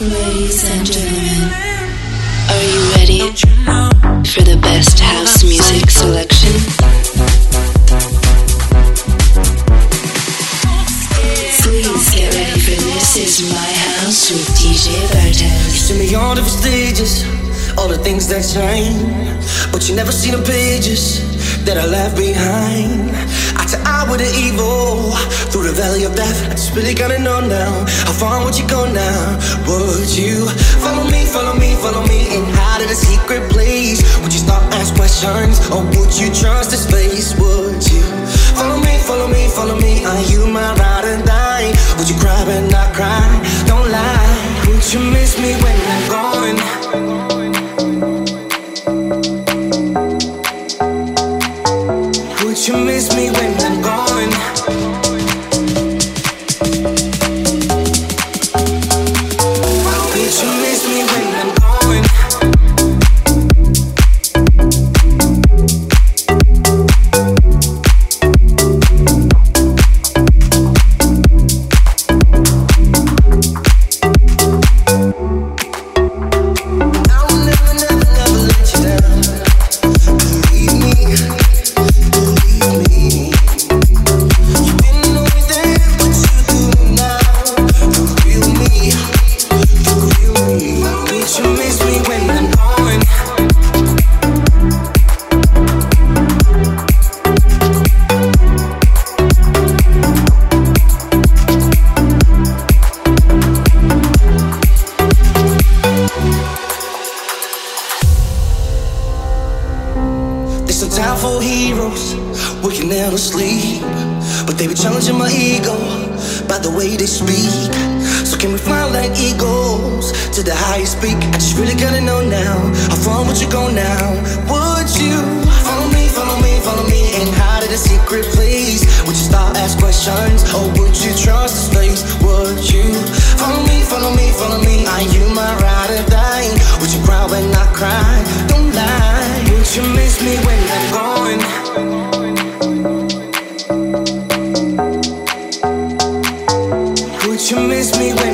Ladies and gentlemen, are you ready for the best house music selection? Please get ready for This Is My House with DJ Bartez. See me on different stages, all the things that change, but you never see the pages that I left behind. With the evil through the valley of death. I just really gotta know now how far would you go now? Would you follow me, follow me, follow me and hide in a secret place? Would you start ask questions or would you trust this face? Would you follow me, follow me, follow me? Are you my ride and die? Would you cry but not cry? Don't lie. Would you miss me when I'm gone? Would you miss me when I'm For heroes, we can never sleep. But they be challenging my ego by the way they speak. So can we fly like eagles to the highest peak? I just really gotta know now, how far would you go now? Would you follow me, follow me, follow me and hide in a secret place? Would you start ask questions or would you trust this place? Would you follow me, follow me, follow me? Are you my ride or die? Would you cry when I cry? Don't lie. Would you miss me when I'm gone? Would you miss me when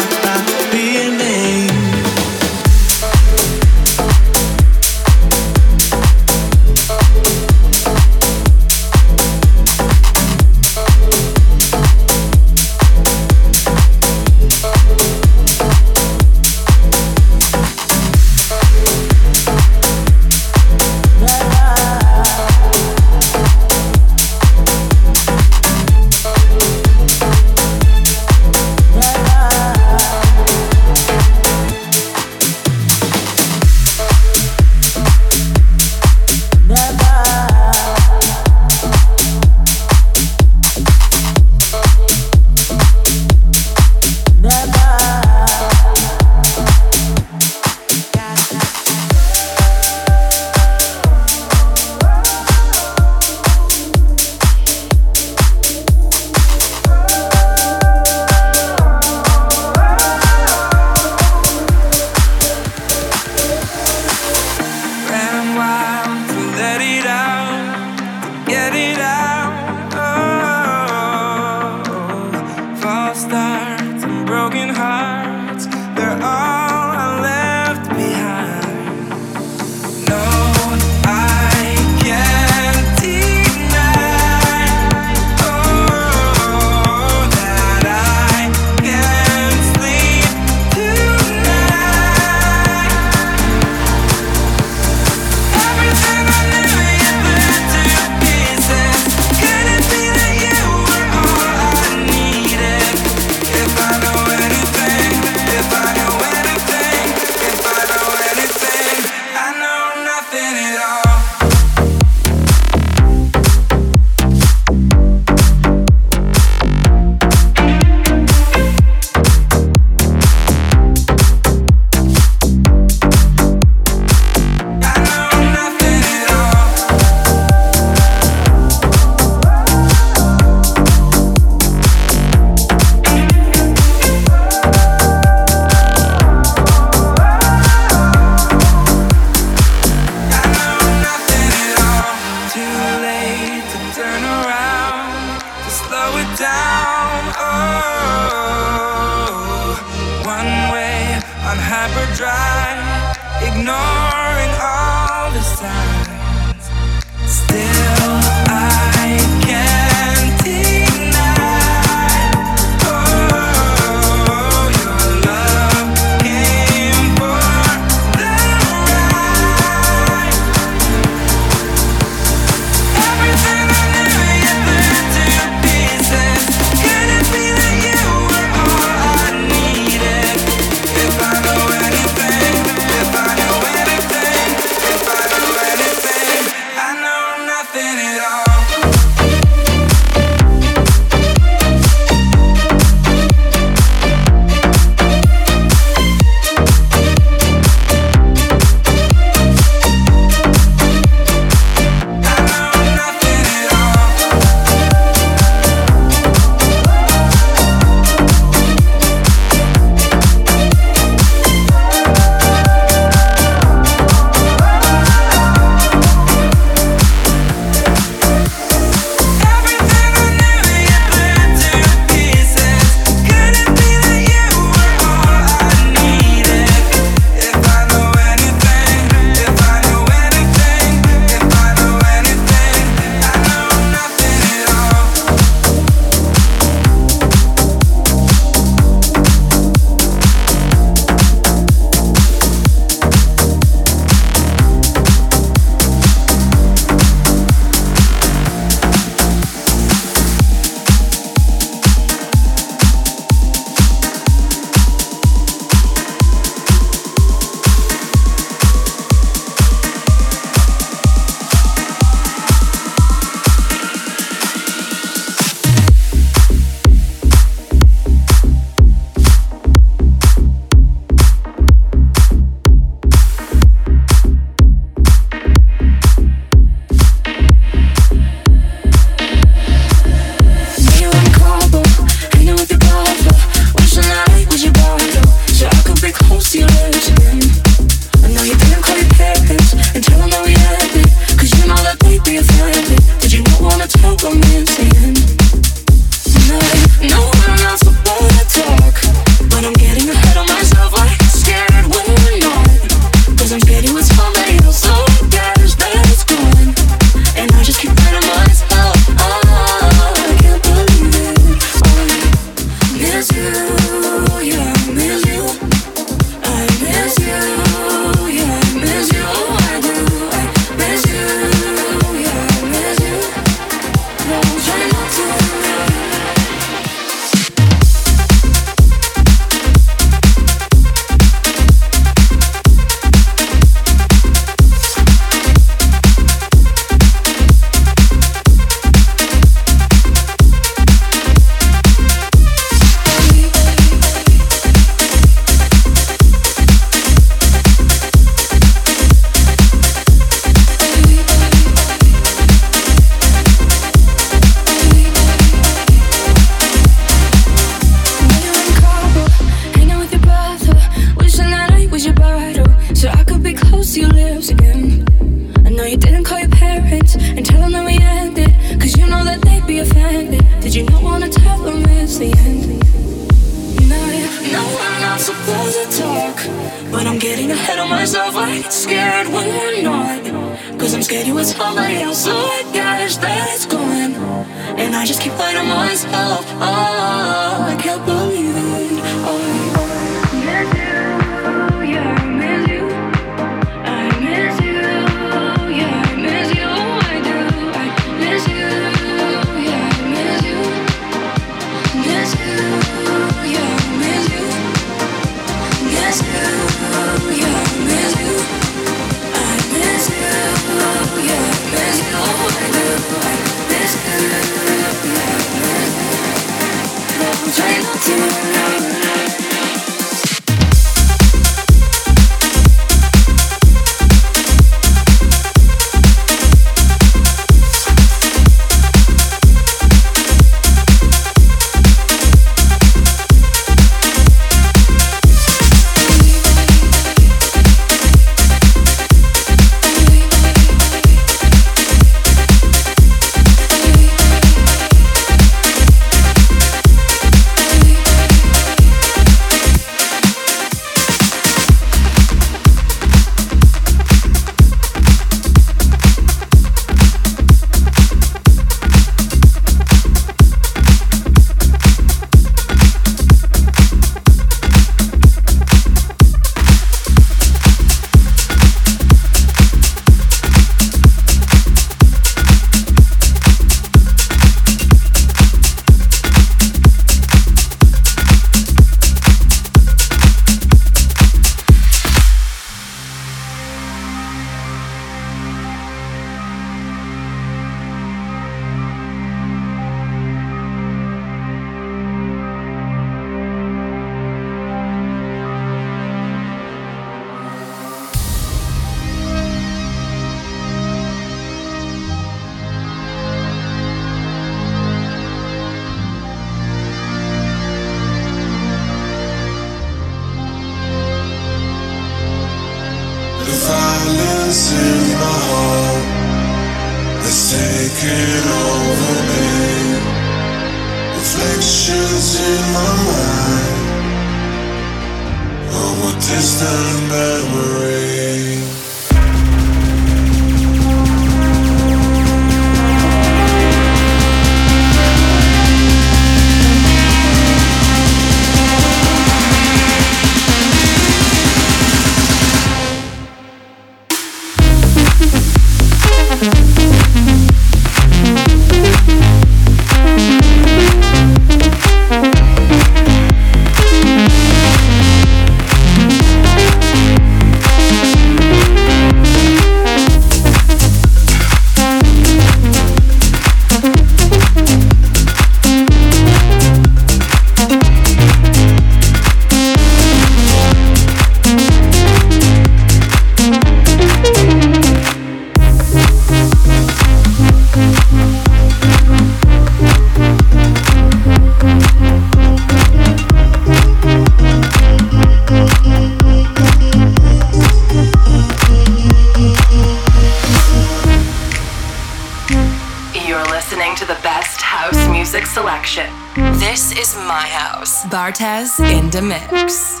Bartez in the mix.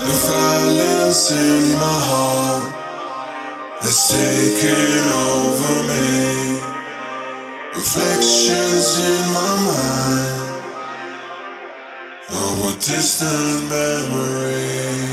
The violence in my heart has taken over me. Reflections in my mind of a distant memory.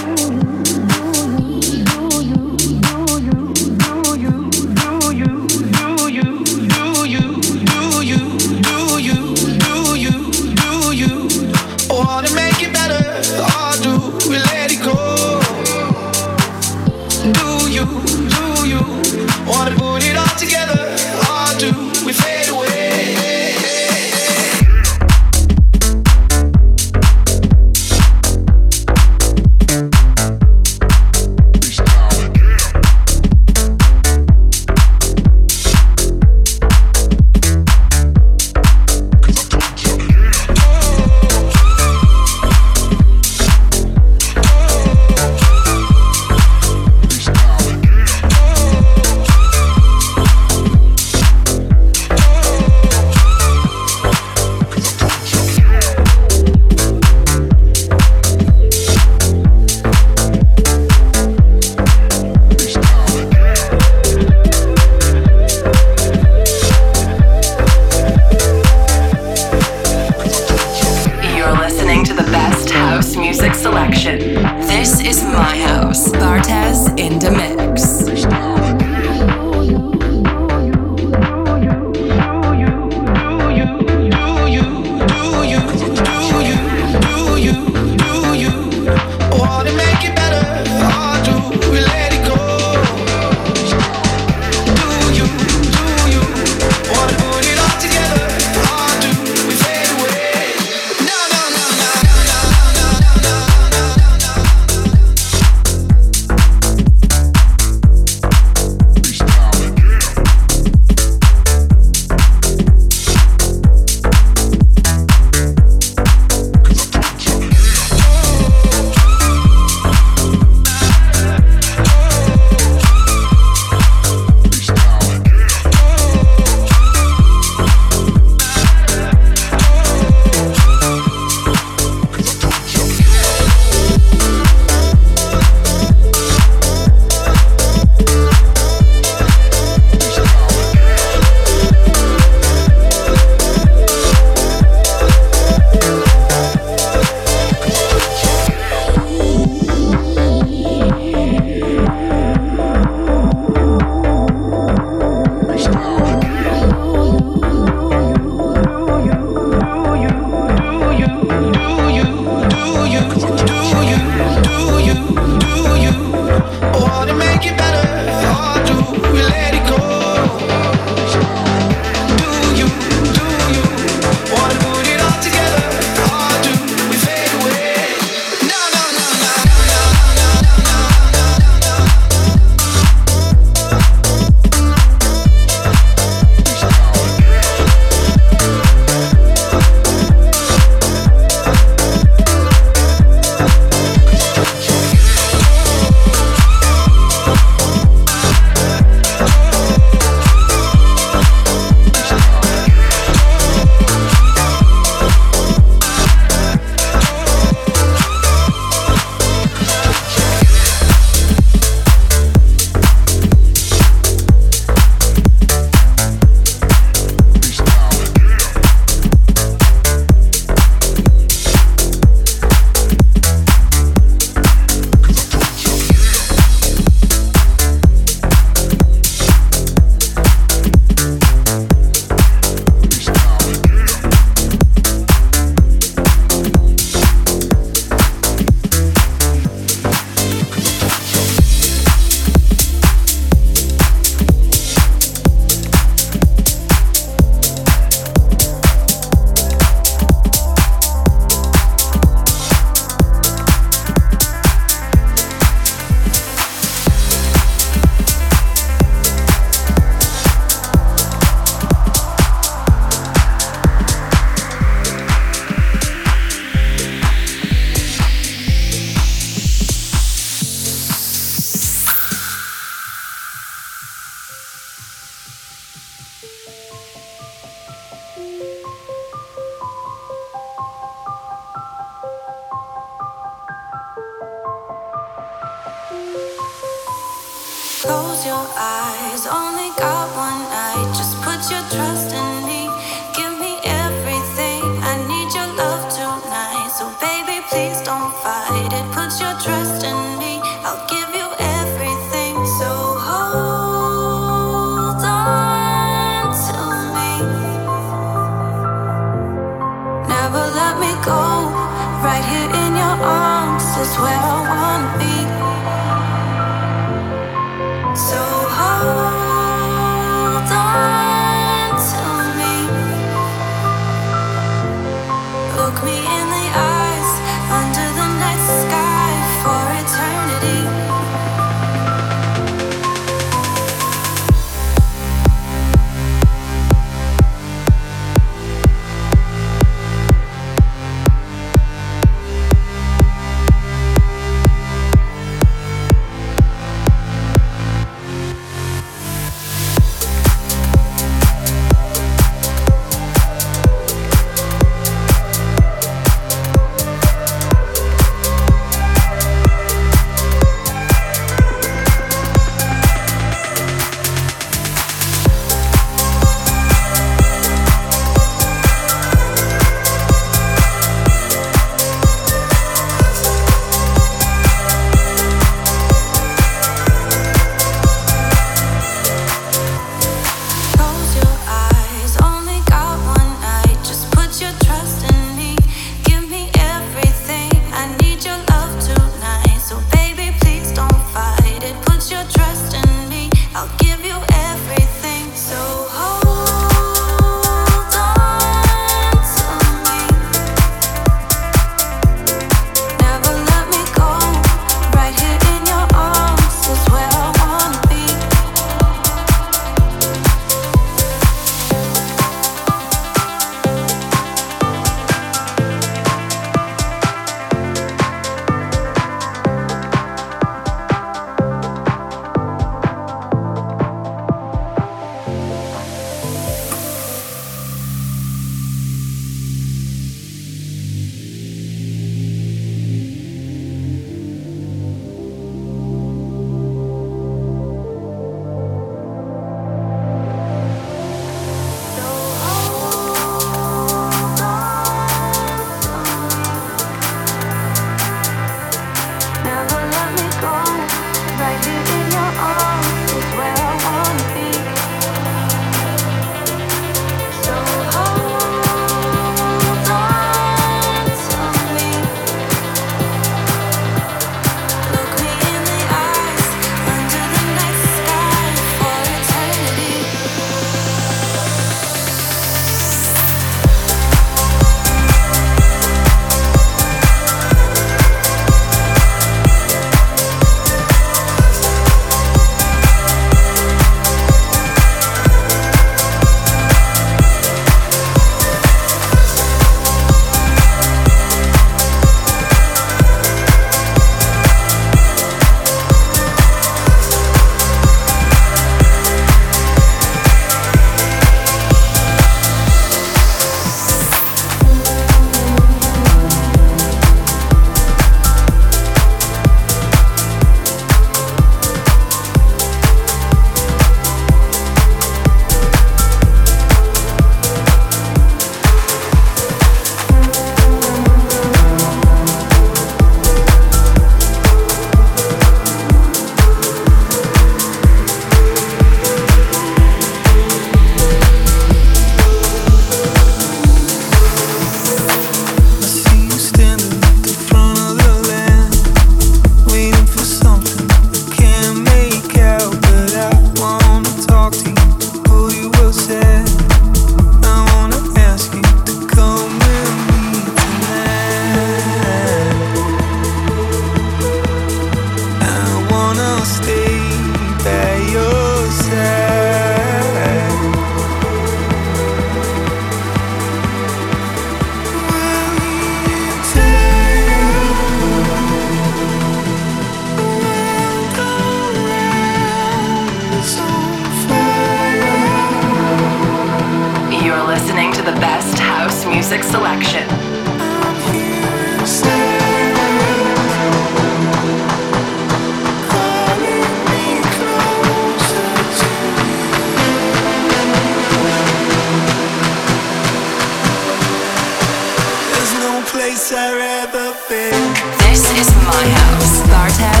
Bartez